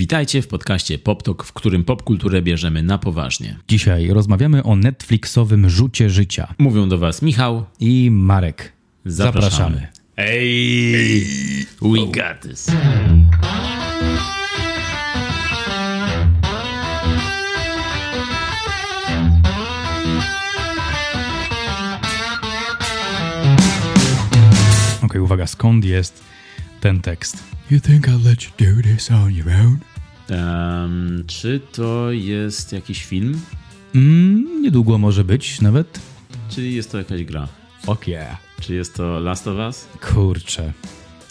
Witajcie w podcaście PopTok, w którym popkulturę bierzemy na poważnie. Dzisiaj rozmawiamy o Netflixowym rzucie życia. Mówią do Was Michał i Marek. Zapraszamy. Zapraszamy. Hey, we got this. Okej, uwaga, skąd jest ten tekst? You think I'll let you do this on your own? Em, czy to jest jakiś film? Mm, niedługo może być nawet. Czy jest to jakaś gra? Fuck yeah. Czy jest to Last of Us? Kurczę.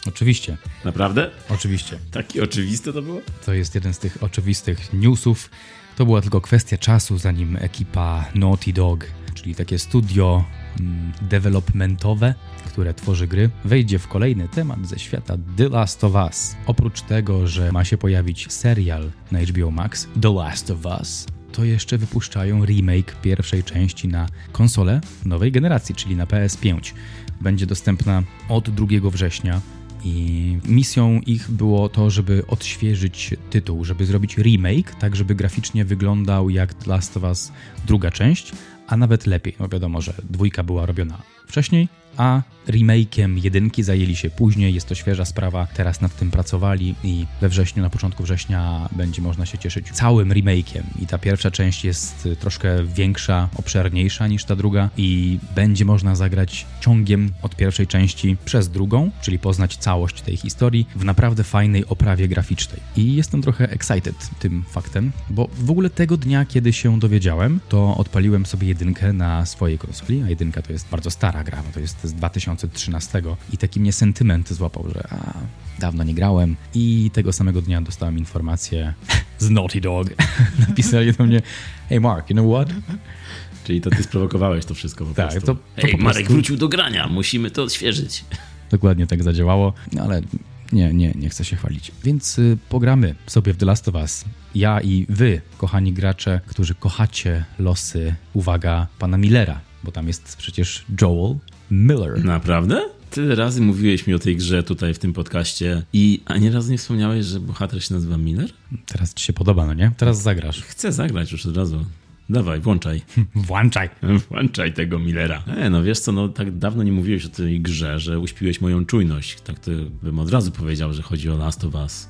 Oczywiście, Naprawdę? oczywiście. Takie oczywiste to było? To jest jeden z tych oczywistych newsów. To była tylko kwestia czasu, zanim ekipa Naughty Dog, czyli takie studio mm, developmentowe, które tworzy gry, wejdzie w kolejny temat ze świata The Last of Us. Oprócz tego, że ma się pojawić serial na HBO Max The Last of Us, to jeszcze wypuszczają remake pierwszej części na konsolę nowej generacji, czyli na PS5. Będzie dostępna od 2 września i misją ich było to, żeby odświeżyć tytuł, żeby zrobić remake, tak żeby graficznie wyglądał jak The Last of Us druga część, a nawet lepiej. No wiadomo, że dwójka była robiona wcześniej, a remake'iem jedynki zajęli się później. Jest to świeża sprawa, teraz nad tym pracowali i we wrześniu, na początku września będzie można się cieszyć całym remake'iem. I ta pierwsza część jest y, troszkę większa, obszerniejsza niż ta druga i będzie można zagrać ciągiem od pierwszej części przez drugą, czyli poznać całość tej historii w naprawdę fajnej oprawie graficznej. I jestem trochę excited tym faktem, bo w ogóle tego dnia, kiedy się dowiedziałem, to odpaliłem sobie jedynkę na swojej konsoli, a jedynka to jest bardzo stara gra, bo to jest z 2013 i taki mnie sentyment złapał, że a, dawno nie grałem i tego samego dnia dostałem informację z Naughty Dog. Napisali do mnie, hey Mark, you know what? Czyli to ty sprowokowałeś to wszystko po Tak, prostu. to- to Hej, po Marek prostu- wrócił do grania, musimy to odświeżyć. Dokładnie tak zadziałało, no ale nie, nie, nie chcę się chwalić. Więc y, pogramy sobie w The Last of Us. Ja i wy, kochani gracze, którzy kochacie losy, uwaga, pana Millera, bo tam jest przecież Joel Miller. Naprawdę? Tyle razy mówiłeś mi o tej grze tutaj w tym podcaście i ani razu nie wspomniałeś, że bohater się nazywa Miller? Teraz ci się podoba, no nie? Teraz zagrasz. Chcę zagrać już od razu. Dawaj, włączaj. Włączaj. Włączaj tego Millera. E, no wiesz co, no tak dawno nie mówiłeś o tej grze, że uśpiłeś moją czujność. Tak to bym od razu powiedział, że chodzi o Last of Us.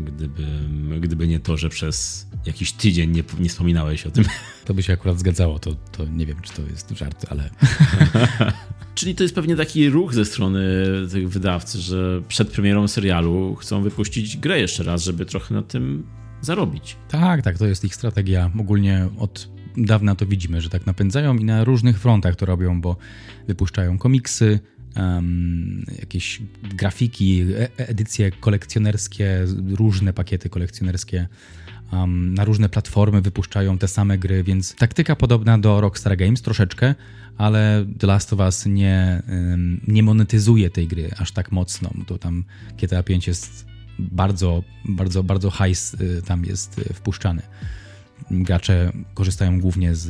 Gdyby, gdyby nie to, że przez jakiś tydzień nie, nie wspominałeś o tym. To by się akurat zgadzało, to, to nie wiem, czy to jest żart, ale Czyli to jest pewnie taki ruch ze strony tych wydawcy, że przed premierą serialu chcą wypuścić grę jeszcze raz, żeby trochę na tym zarobić. tak, tak, to jest ich strategia. Ogólnie od dawna to widzimy, że tak napędzają i na różnych frontach to robią, bo wypuszczają komiksy, em, jakieś grafiki, e- edycje kolekcjonerskie, różne pakiety kolekcjonerskie. em, na różne platformy wypuszczają te same gry, więc taktyka podobna do Rockstar Games troszeczkę, ale The Last of Us nie, em, nie monetyzuje tej gry aż tak mocno. To tam GTA 5 jest bardzo, bardzo, bardzo hajs y, tam jest y, wpuszczany. Gracze korzystają głównie z,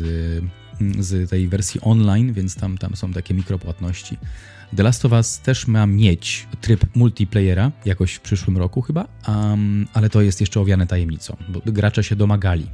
z tej wersji online, więc tam, tam są takie mikropłatności. The Last of Us też ma mieć tryb multiplayera jakoś w przyszłym roku chyba, um, ale to jest jeszcze owiane tajemnicą, bo gracze się domagali,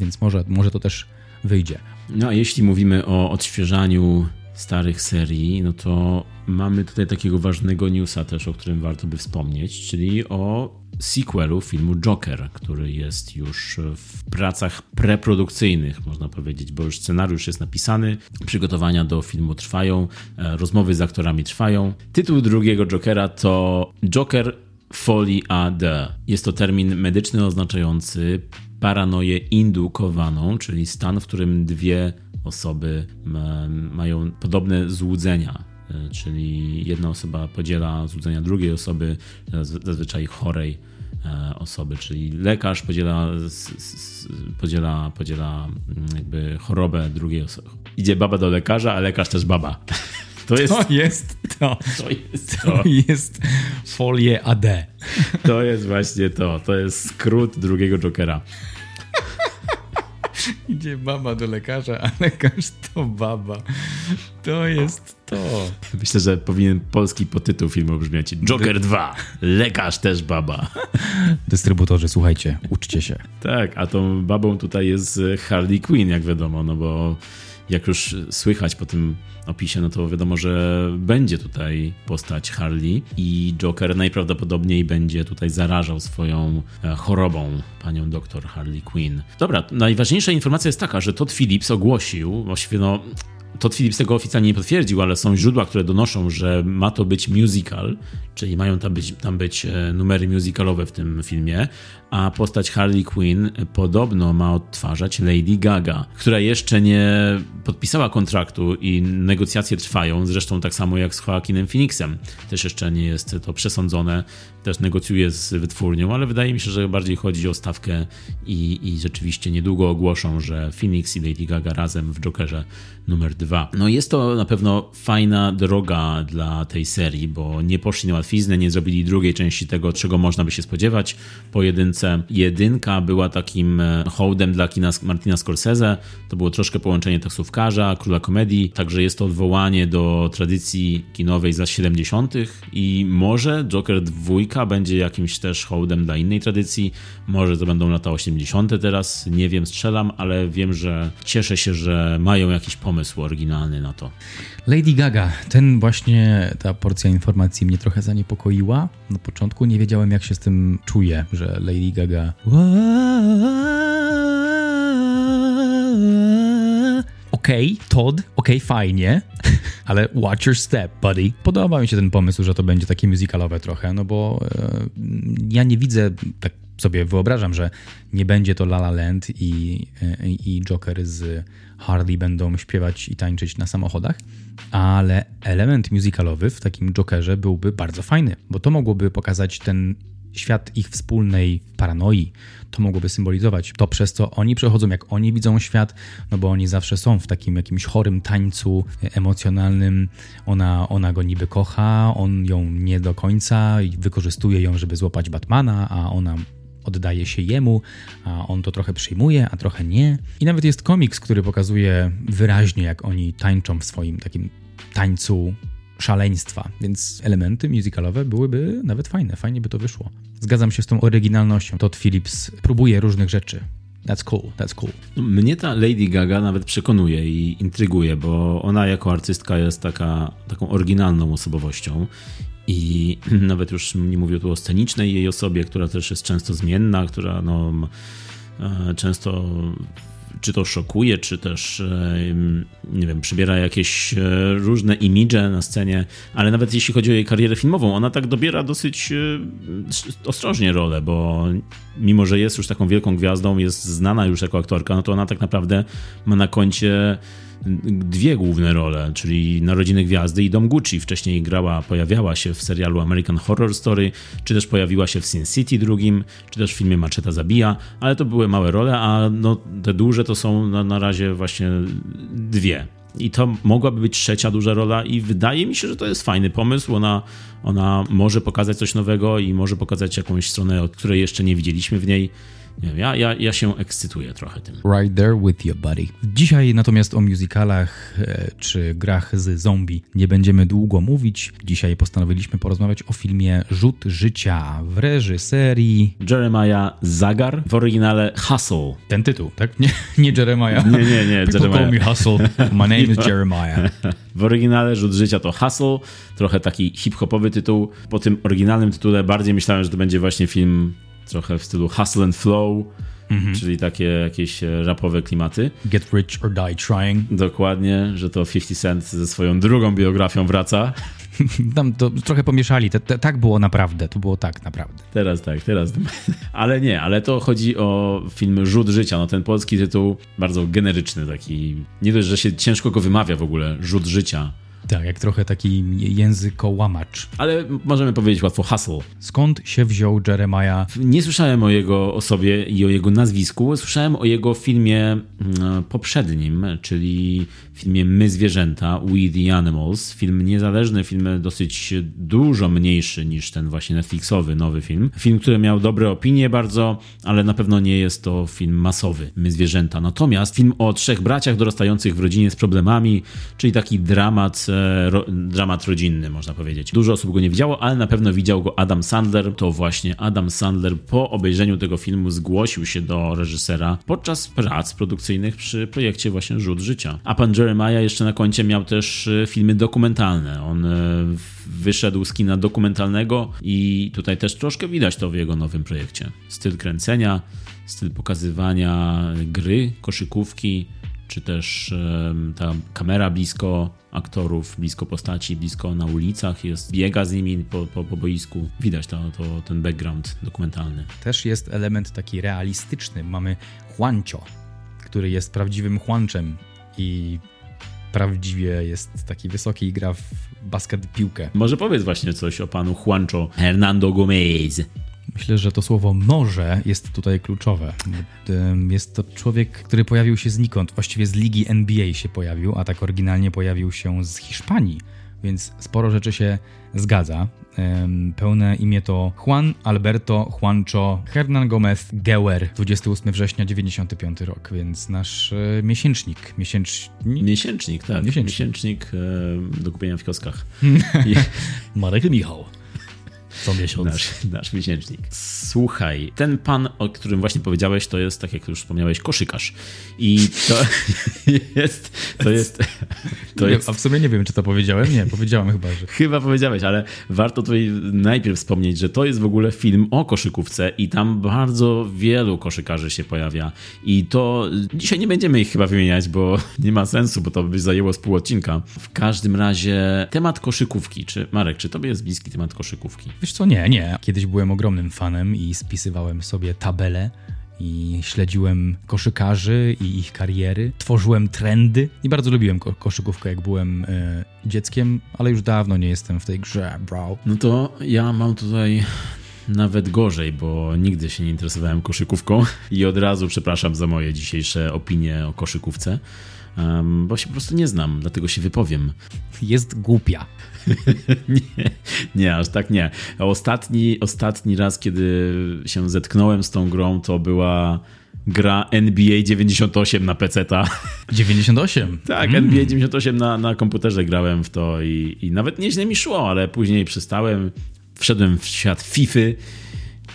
więc może, może to też wyjdzie. No a jeśli mówimy o odświeżaniu starych serii, no to mamy tutaj takiego ważnego newsa też, o którym warto by wspomnieć, czyli o sequelu filmu Joker, który jest już w pracach preprodukcyjnych, można powiedzieć, bo już scenariusz jest napisany, przygotowania do filmu trwają, e, rozmowy z aktorami trwają. Tytuł drugiego Jokera to Joker Folie AD. Jest to termin medyczny oznaczający paranoję indukowaną, czyli stan, w którym dwie osoby ma, mają podobne złudzenia. E, Czyli jedna osoba podziela złudzenia drugiej osoby, zaz- zazwyczaj chorej e, osoby, czyli lekarz podziela, podziela, podziela mm, jakby chorobę drugiej osoby. Idzie baba do lekarza, a lekarz też baba. To jest To jest to. to. Jest To to. jest folie AD. To jest właśnie to. To jest skrót drugiego Jokera. Idzie baba do lekarza, a lekarz to baba. To jest to. Myślę, że powinien polski podtytuł filmu brzmieć Joker 2. Lekarz też baba. Dystrybutorzy, słuchajcie, uczcie się. Tak, a tą babą tutaj jest Harley Quinn, jak wiadomo, no bo jak już słychać po tym opisie, no to wiadomo, że będzie tutaj postać Harley i Joker najprawdopodobniej będzie tutaj zarażał swoją e, chorobą panią doktor Harley Quinn. Dobra, najważniejsza informacja jest taka, że Todd Phillips ogłosił, właściwie no Todd Phillips tego oficjalnie nie potwierdził, ale są źródła, które donoszą, że ma to być musical, czyli mają tam być, tam być e, numery musicalowe w tym filmie, a postać Harley Quinn podobno ma odtwarzać Lady Gaga, która jeszcze nie podpisała kontraktu i negocjacje trwają, zresztą tak samo jak z Joaquinem Phoenixem. Też jeszcze nie jest to przesądzone, też negocjuje z wytwórnią, ale wydaje mi się, że bardziej chodzi o stawkę i, i rzeczywiście niedługo ogłoszą, że Phoenix i Lady Gaga razem w Jokerze numer dwa. No jest to na pewno fajna droga dla tej serii, bo nie poszli na łatwiznę, nie zrobili drugiej części tego, czego można by się spodziewać po jedynce Jedynka była takim e, hołdem dla kina Martina Scorsese. To było troszkę połączenie taksówkarza, króla komedii. Także jest to odwołanie do tradycji kinowej z lat 70. i może Joker 2 będzie jakimś też hołdem dla innej tradycji. Może to będą lata 80. teraz. Nie wiem, strzelam, ale wiem, że cieszę się, że mają jakiś pomysł oryginalny na to. Lady Gaga, ten właśnie, ta porcja informacji mnie trochę zaniepokoiła. Na początku nie wiedziałem, jak się z tym czuję, że Lady Gaga. Okej, okay, Todd, okej, okay, fajnie, ale watch your step, buddy. Podoba mi się ten pomysł, że to będzie takie musicalowe trochę, no bo e, ja nie widzę, tak sobie wyobrażam, że nie będzie to La La Land i, i Joker z Harley będą śpiewać i tańczyć na samochodach, ale element musicalowy w takim Jokerze byłby bardzo fajny, bo to mogłoby pokazać ten świat ich wspólnej paranoi. To mogłoby symbolizować to, przez co oni przechodzą, jak oni widzą świat, no bo oni zawsze są w takim jakimś chorym tańcu emocjonalnym. Ona, ona go niby kocha, on ją nie do końca i wykorzystuje ją, żeby złapać Batmana, a ona oddaje się jemu, a on to trochę przyjmuje, a trochę nie. I nawet jest komiks, który pokazuje wyraźnie, jak oni tańczą w swoim takim tańcu szaleństwa, więc elementy musicalowe byłyby nawet fajne, fajnie by to wyszło. Zgadzam się z tą oryginalnością. Todd Phillips próbuje różnych rzeczy. That's cool, that's cool. Mnie ta Lady Gaga nawet przekonuje i intryguje, bo ona jako artystka jest taka, taką oryginalną osobowością i nawet już nie mówię tu o scenicznej jej osobie, która też jest często zmienna, która no, e, często czy to szokuje, czy też, e, nie wiem, przybiera jakieś e, różne imidże na scenie, ale nawet jeśli chodzi o jej karierę filmową, ona tak dobiera dosyć ostrożnie rolę, bo mimo, że jest już taką wielką gwiazdą, jest znana już jako aktorka, no to ona tak naprawdę ma na koncie dwie główne role, czyli Narodziny Gwiazdy i Dom Gucci. Wcześniej grała, pojawiała się w serialu American Horror Story, czy też pojawiła się w Sin City drugim, czy też w filmie Macheta Zabija, ale to były małe role, a no, te duże to są na, na razie właśnie dwie. I to mogłaby być trzecia duża rola, i wydaje mi się, że to jest fajny pomysł. Ona, ona może pokazać coś nowego i może pokazać jakąś stronę, od której jeszcze nie widzieliśmy w niej. Nie wiem, ja, ja, ja się ekscytuję trochę tym. Right there with you, buddy. Dzisiaj natomiast o musicalach e, czy grach z zombie nie będziemy długo mówić. Dzisiaj postanowiliśmy porozmawiać o filmie Rzut Życia w reżyserii Jeremiah Zagar, w oryginale Hustle. Ten tytuł, tak? Nie, nie Jeremiah. Nie, nie, nie. People Jeremiah. call me Hustle. My name is Jeremiah. w oryginale Rzut Życia to Hustle, trochę taki hip-hopowy tytuł. Po tym oryginalnym tytule bardziej myślałem, że to będzie właśnie film trochę w stylu hustle and flow, mhm. czyli takie jakieś e, rapowe klimaty. Get rich or die trying. Dokładnie, że to 50 Cent ze swoją drugą biografią wraca. Tam to trochę pomieszali, te, te, tak było naprawdę, to było tak naprawdę. Teraz tak, teraz. Ale nie, ale to chodzi o film Rzut Życia, no ten polski tytuł bardzo generyczny taki, nie dość, że się ciężko go wymawia w ogóle, Rzut Życia, Tak, jak trochę taki językołamacz. Ale możemy powiedzieć łatwo hustle. Skąd się wziął Jeremiah? Nie słyszałem o jego osobie i o jego nazwisku. Słyszałem o jego filmie mm, poprzednim, czyli filmie My Zwierzęta, We the Animals. Film niezależny, film dosyć dużo mniejszy niż ten właśnie Netflixowy nowy film. Film, który miał dobre opinie bardzo, ale na pewno nie jest to film masowy, My Zwierzęta. Natomiast film o trzech braciach dorastających w rodzinie z problemami, czyli taki dramat, e, ro, dramat rodzinny, można powiedzieć. Dużo osób go nie widziało, ale na pewno widział go Adam Sandler. To właśnie Adam Sandler po obejrzeniu tego filmu zgłosił się do reżysera podczas prac produkcyjnych przy projekcie właśnie Rzut Życia. A pan Jeremiah jeszcze na koncie miał też e, filmy dokumentalne. On e, wyszedł z kina dokumentalnego i tutaj też troszkę widać to w jego nowym projekcie. Styl kręcenia, styl pokazywania gry, koszykówki, czy też ta kamera blisko aktorów, blisko postaci, blisko na ulicach jest, biega z nimi po, po, po boisku. Widać to, to, ten background dokumentalny. Też jest element taki realistyczny. Mamy Juancho, który jest prawdziwym Juanczem i prawdziwie jest taki wysoki i gra w basket piłkę. Może powiedz właśnie coś o panu Juancho Hernando Gomez. Myślę, że to słowo może jest tutaj kluczowe. Jest to człowiek, który pojawił się znikąd, właściwie z ligi NBA się pojawił, a tak oryginalnie pojawił się z Hiszpanii, więc sporo rzeczy się zgadza. Pełne imię to Juan Alberto Juancho Hernan Gomez Gewer, 28 września 95 rok, więc nasz e, miesięcznik. Miesięcznik? Miesięcznik, tak. Miesięcznik, miesięcznik e, do kupienia w kioskach. Marek Michał co miesiąc. Nasz, nasz miesięcznik. Słuchaj, ten pan, o którym właśnie powiedziałeś, to jest, tak jak już wspomniałeś, koszykarz. I to jest. To jest, to jest... A w sumie nie wiem, czy to powiedziałem. Nie, powiedziałem chyba, że. Chyba powiedziałeś, ale warto tutaj najpierw wspomnieć, że to jest w ogóle film o koszykówce i tam bardzo wielu koszykarzy się pojawia. I to dzisiaj nie będziemy ich chyba wymieniać, bo nie ma sensu, bo to by zajęło z pół odcinka. W każdym razie temat koszykówki. Czy Marek, czy tobie jest bliski temat koszykówki? Wiesz co, nie, nie. Kiedyś byłem ogromnym fanem i spisywałem sobie tabele i śledziłem koszykarzy i ich kariery, tworzyłem trendy i bardzo lubiłem ko koszykówkę, jak byłem e, dzieckiem, ale już dawno nie jestem w tej grze, bro. No to ja mam tutaj nawet gorzej, bo nigdy się nie interesowałem koszykówką i od razu przepraszam za moje dzisiejsze opinie o koszykówce, um, bo się po prostu nie znam, dlatego się wypowiem. Jest głupia. nie, nie, aż tak nie. Ostatni, ostatni raz, kiedy się zetknąłem z tą grą, to była gra NBA 98 na PC-ta. 98? tak, mm. NBA 98 na, na komputerze grałem w to i, i nawet nieźle mi szło, ale później przestałem, wszedłem w świat FIFA.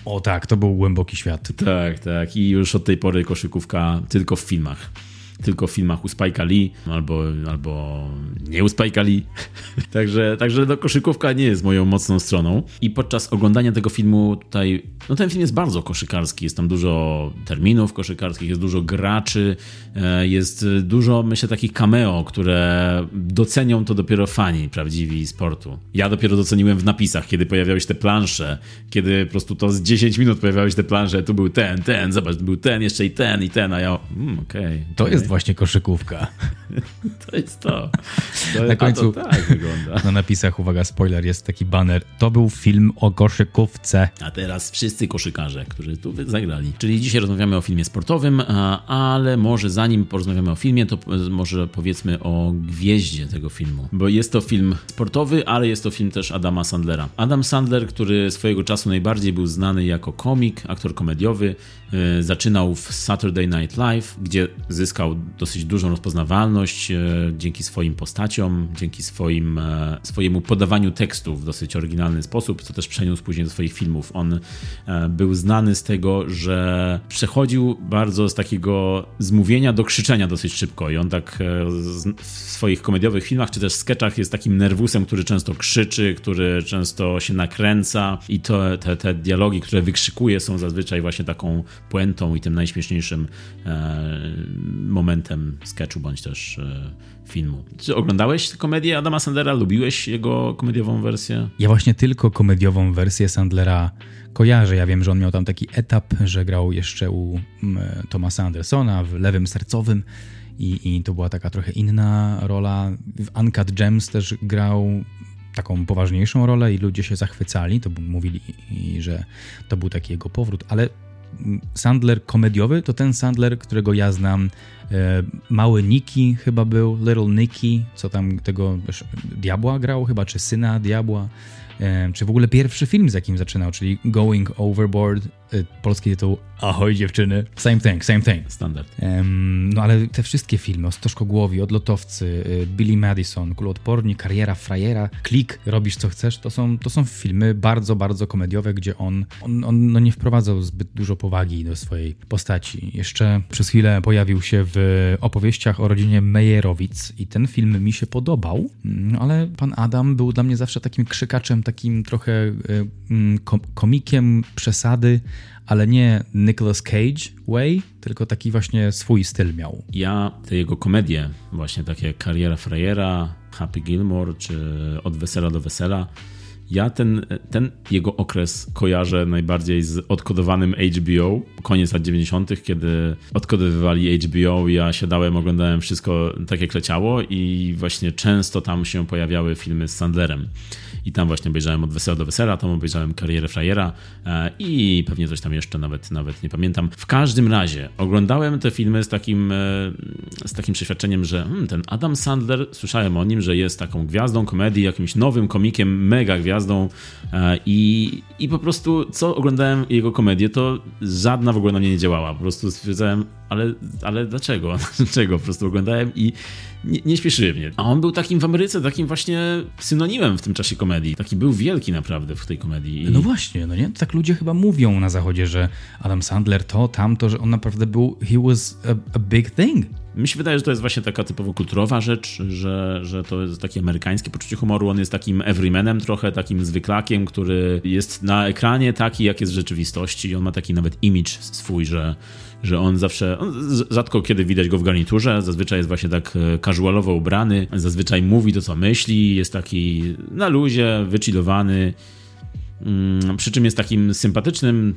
O tak, to był głęboki świat. Tak, tak. I już od tej pory koszykówka tylko w filmach tylko w filmach u Spike'a Lee albo, albo nie u Spike'a Lee. także, także no, koszykówka nie jest moją mocną stroną. I podczas oglądania tego filmu tutaj, no ten film jest bardzo koszykarski. Jest tam dużo terminów koszykarskich, jest dużo graczy, e, jest dużo, myślę, takich cameo, które docenią to dopiero fani prawdziwi sportu. Ja dopiero doceniłem w napisach, kiedy pojawiały się te plansze, kiedy po prostu to z 10 minut pojawiały się te plansze, tu był ten, ten, zobacz, był ten, jeszcze i ten, i ten, a ja, mm, okej. Okay, to jest właśnie koszykówka. To jest to. to na końcu to tak wygląda. Na napisach, uwaga, spoiler, jest taki banner. To był film o koszykówce. A teraz wszyscy koszykarze, którzy tu zagrali. Czyli dzisiaj rozmawiamy o filmie sportowym, ale może zanim porozmawiamy o filmie, to może powiedzmy o gwieździe tego filmu. Bo jest to film sportowy, ale jest to film też Adama Sandlera. Adam Sandler, który swojego czasu najbardziej był znany jako komik, aktor komediowy, y, zaczynał w Saturday Night Live, gdzie zyskał dosyć dużą rozpoznawalność e, dzięki swoim postaciom, dzięki swoim, e, swojemu podawaniu tekstu w dosyć oryginalny sposób, co też przeniósł później do swoich filmów. On e, był znany z tego, że przechodził bardzo z takiego zmówienia do krzyczenia dosyć szybko i on tak w swoich komediowych filmach czy też sketchach jest takim nerwusem, który często krzyczy, który często się nakręca i to, te, te dialogi, które wykrzykuje są zazwyczaj właśnie taką puentą i tym najśmieszniejszym momentem elementem sketchu bądź też e, filmu. Czy oglądałeś komedię Adama Sandlera? Lubiłeś jego komediową wersję? Ja właśnie tylko komediową wersję Sandlera kojarzę. Ja wiem, że on miał tam taki etap, że grał jeszcze u Thomasa Andersona w Lewym Sercowym i, i to była taka trochę inna rola. W Uncut Gems też grał taką poważniejszą rolę i ludzie się zachwycali, to mówili, że to był taki jego powrót, ale Sandler komediowy to ten Sandler, którego ja znam. E, mały Nicky chyba był, Little Nicky, co tam tego diabła grał chyba, czy syna diabła czy w ogóle pierwszy film, z jakim zaczynał, czyli Going Overboard, polski tytuł Ahoj dziewczyny, same thing, same thing. Standard. No ale te wszystkie filmy, o Stożkogłowi, Odlotowcy, y, Billy Madison, Kuloodporni, Kariera Frajera, Klik, Robisz co chcesz, to są, to są filmy bardzo, bardzo komediowe, gdzie on, on, on no nie wprowadzał zbyt dużo powagi do swojej postaci. Jeszcze przez chwilę pojawił się w opowieściach o rodzinie Meyerowic i ten film mi się podobał, mm, ale pan Adam był dla mnie zawsze takim krzykaczem takim trochę e, mm, komikiem przesady, ale nie Nicolas Cage way, tylko taki właśnie swój styl miał. Ja te jego komedie, właśnie takie Kariera Frajera, Happy Gilmore czy Od Wesela do Wesela, ja ten, ten jego okres kojarzę najbardziej z odkodowanym HBO, koniec lat 90., kiedy odkodowywali HBO, ja siadałem, oglądałem wszystko tak jak leciało i właśnie często tam się pojawiały filmy z Sandlerem i tam właśnie obejrzałem od wesela do wesela, tam obejrzałem karierę frajera e, i pewnie coś tam jeszcze nawet, nawet nie pamiętam. W każdym razie oglądałem te filmy z takim, e, z takim przeświadczeniem, że hmm, ten Adam Sandler, słyszałem o nim, że jest taką gwiazdą komedii, jakimś nowym komikiem, mega gwiazdą e, i, i po prostu co oglądałem jego komedię, to żadna w ogóle na mnie nie działała. Po prostu stwierdzałem, ale, ale dlaczego? Dlaczego? Po prostu oglądałem i nie, nie śpieszyły mnie. A on był takim w Ameryce, takim właśnie synonimem w tym czasie komedii. Taki był wielki naprawdę w tej komedii. I... No właśnie, no nie? Tak ludzie chyba mówią na zachodzie, że Adam Sandler to, tamto, że on naprawdę był, he was a, a big thing. Mi się wydaje, że to jest właśnie taka typowo kulturowa rzecz, że, że to jest takie amerykańskie poczucie humoru. On jest takim everymanem trochę, takim zwyklakiem, który jest na ekranie taki, jak jest w rzeczywistości. I on ma taki nawet image swój, że że on zawsze, on rzadko kiedy widać go w garniturze, zazwyczaj jest właśnie tak e, casualowo ubrany, zazwyczaj mówi to, co myśli, jest taki na luzie, wychillowany, mm, przy czym jest takim sympatycznym,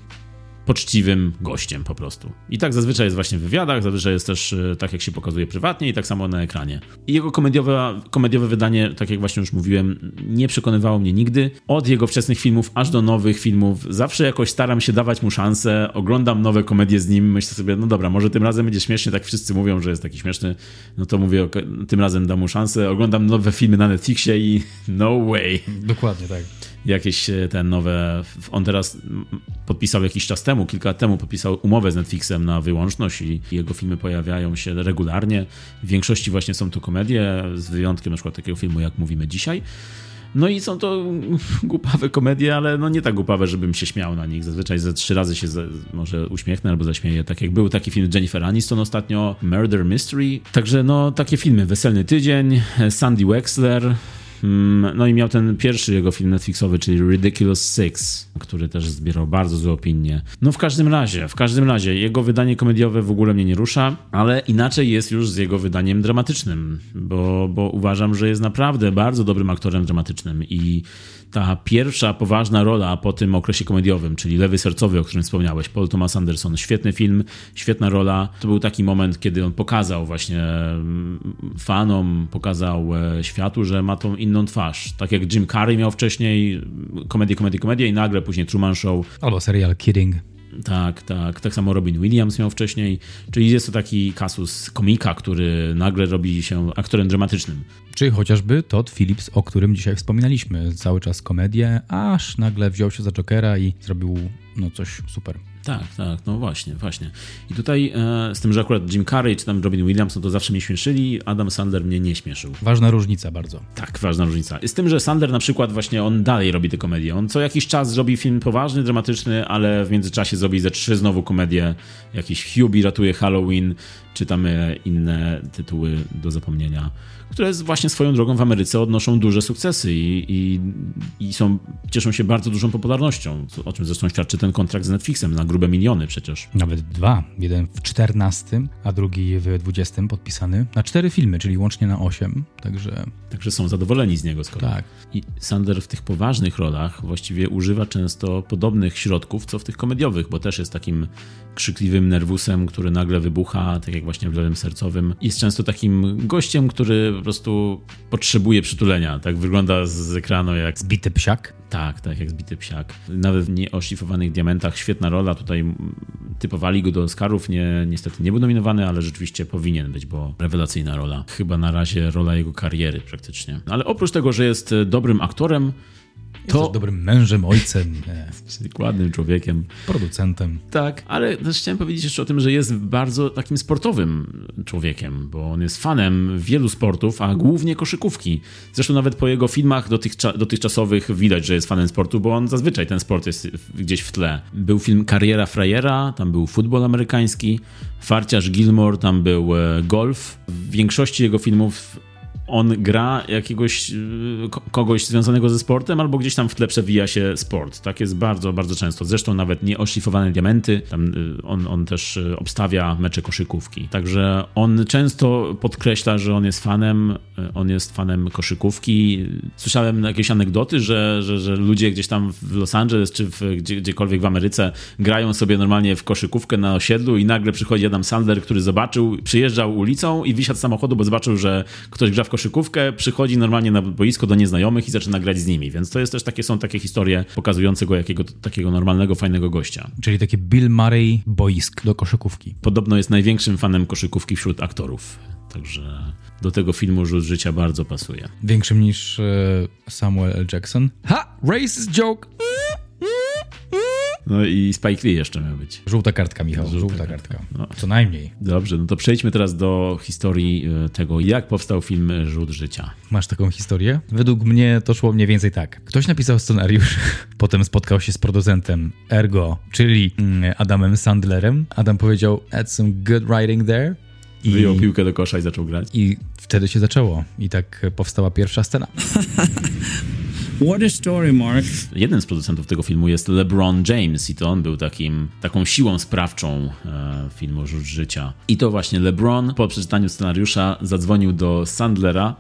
poczciwym gościem po prostu. I tak zazwyczaj jest właśnie w wywiadach, zazwyczaj jest też e, tak, jak się pokazuje prywatnie i tak samo na ekranie. I jego komediowe, komediowe wydanie, tak jak właśnie już mówiłem, nie przekonywało mnie nigdy. Od jego wczesnych filmów aż do nowych filmów zawsze jakoś staram się dawać mu szansę, oglądam nowe komedie z nim, myślę sobie, no dobra, może tym razem będzie śmiesznie, tak wszyscy mówią, że jest taki śmieszny, no to mówię, tym razem dam mu szansę, oglądam nowe filmy na Netflixie i no way. Dokładnie tak jakieś e, te nowe. On teraz podpisał jakiś czas temu, kilka lat temu, podpisał umowę z Netflixem na wyłączność i jego filmy pojawiają się regularnie. W większości właśnie są to komedie, z wyjątkiem na przykład takiego filmu, jak mówimy dzisiaj. No i są to głupawe komedie, ale no nie tak głupawe, żebym się śmiał na nich. Zazwyczaj ze trzy razy się ze, może uśmiechnę albo zaśmieję. Tak jak był taki film Jennifer Aniston ostatnio, Murder Mystery. Także no takie filmy, Weselny Tydzień, Sandy Wexler, no i miał ten pierwszy jego film Netflixowy, czyli Ridiculous Six, który też zbierał bardzo złe opinie. No w każdym razie, w każdym razie, jego wydanie komediowe w ogóle mnie nie rusza, ale inaczej jest już z jego wydaniem dramatycznym, bo, bo uważam, że jest naprawdę bardzo dobrym aktorem dramatycznym i ta pierwsza poważna rola po tym okresie komediowym, czyli Lewy Sercowy, o którym wspomniałeś, Paul Thomas Anderson, świetny film, świetna rola. To był taki moment, kiedy on pokazał właśnie mm, fanom, pokazał e, światu, że ma tą inną twarz. Tak jak Jim Carrey miał wcześniej komedię, komedię, komedię i nagle później Truman Show. Albo serial Kidding. Tak, tak. Tak samo Robin Williams miał wcześniej. Czyli jest to taki kasus komika, który nagle robi się aktorem dramatycznym. Czy chociażby Todd Phillips, o którym dzisiaj wspominaliśmy. Cały czas komedię, aż nagle wziął się za Jokera i zrobił no, coś super. Tak, tak, no właśnie, właśnie. I tutaj e, z tym, że akurat Jim Carrey czy tam Robin Williams, no to zawsze mnie śmieszyli, Adam Sandler mnie nie śmieszył. Ważna różnica bardzo. Tak, ważna różnica. Z tym, że Sandler na przykład właśnie on dalej robi te komedie. On co jakiś czas zrobi film poważny, dramatyczny, ale w międzyczasie zrobi ze trzy znowu komedie. Jakiś Hubie ratuje Halloween, czy tam e, inne tytuły do zapomnienia które właśnie swoją drogą w Ameryce odnoszą duże sukcesy i, i, i są, cieszą się bardzo dużą popularnością, o czym zresztą świadczy ten kontrakt z Netflixem na grube miliony przecież. Nawet dwa. Jeden w 14, a drugi w 20 podpisany. Na cztery filmy, czyli łącznie na 8. Także Także są zadowoleni z niego skoro. tak. I Sander w tych poważnych rolach właściwie używa często podobnych środków, co w tych komediowych, bo też jest takim krzykliwym nerwusem, który nagle wybucha, tak jak właśnie w lewym sercowym. Jest często takim gościem, który po prostu potrzebuje przytulenia. Tak wygląda z ekranu jak Zbity psiak. Tak, tak, jak zbity psiak. Nawet w nieoszlifowanych diamentach świetna rola. Tutaj typowali go do Oscarów. Nie, niestety nie był nominowany, ale rzeczywiście powinien być, bo rewelacyjna rola. Chyba na razie rola jego kariery praktycznie. Ale oprócz tego, że jest dobrym aktorem, To... dobrym mężem, ojcem, e, ładnym człowiekiem. producentem. Tak, ale też chciałem powiedzieć jeszcze o tym, że jest bardzo takim sportowym człowiekiem, bo on jest fanem wielu sportów, a głównie koszykówki. Zresztą nawet po jego filmach dotychcza, dotychczasowych widać, że jest fanem sportu, bo on zazwyczaj ten sport jest gdzieś w tle. Był film Kariera Frajera, tam był futbol amerykański, Farciarz Gilmore, tam był e, golf. W większości jego filmów on gra jakiegoś y, ko- kogoś związanego ze sportem, albo gdzieś tam w tle przewija się sport. Tak jest bardzo, bardzo często. Zresztą nawet nieoszlifowane diamenty, tam y, on, on też y, obstawia mecze koszykówki. Także on często podkreśla, że on jest fanem, on jest fanem koszykówki. Słyszałem jakieś anegdoty, że, że, że ludzie gdzieś tam w Los Angeles czy w, gdzie, gdziekolwiek w Ameryce grają sobie normalnie w koszykówkę na osiedlu i nagle przychodzi Adam Sandler, który zobaczył, przyjeżdżał ulicą i wysiadł z samochodu, bo zobaczył, że ktoś gra w koszykówkę, przychodzi normalnie na boisko do nieznajomych i zaczyna grać z nimi. Więc to jest też takie, są takie historie pokazujące go jakiego takiego normalnego, fajnego gościa. Czyli taki Bill Murray boisk do koszykówki. Podobno jest największym fanem koszykówki wśród aktorów. Także do tego filmu Rzut Życia bardzo pasuje. Większym niż e, Samuel L. Jackson. Ha! Racist joke! No i Spike Lee jeszcze miał być. Żółta kartka, Michał. Żółta Żółta, kartka. kartka. No. Co najmniej. Dobrze, no to przejdźmy teraz do historii e, tego, jak powstał film Rzut Życia. Masz taką historię? Według mnie to szło mniej więcej tak. Ktoś napisał scenariusz, potem spotkał się z producentem Ergo, czyli mm, Adamem Sandlerem. Adam powiedział, add some good writing there. I, Wyjął piłkę do kosza i zaczął grać. I wtedy się zaczęło. I tak powstała pierwsza scena. What a story, Mark. Jednym z producentów tego filmu jest LeBron James i to on był takim, taką siłą sprawczą e, filmu Rzut Życia. I to właśnie LeBron po przeczytaniu scenariusza zadzwonił do Sandlera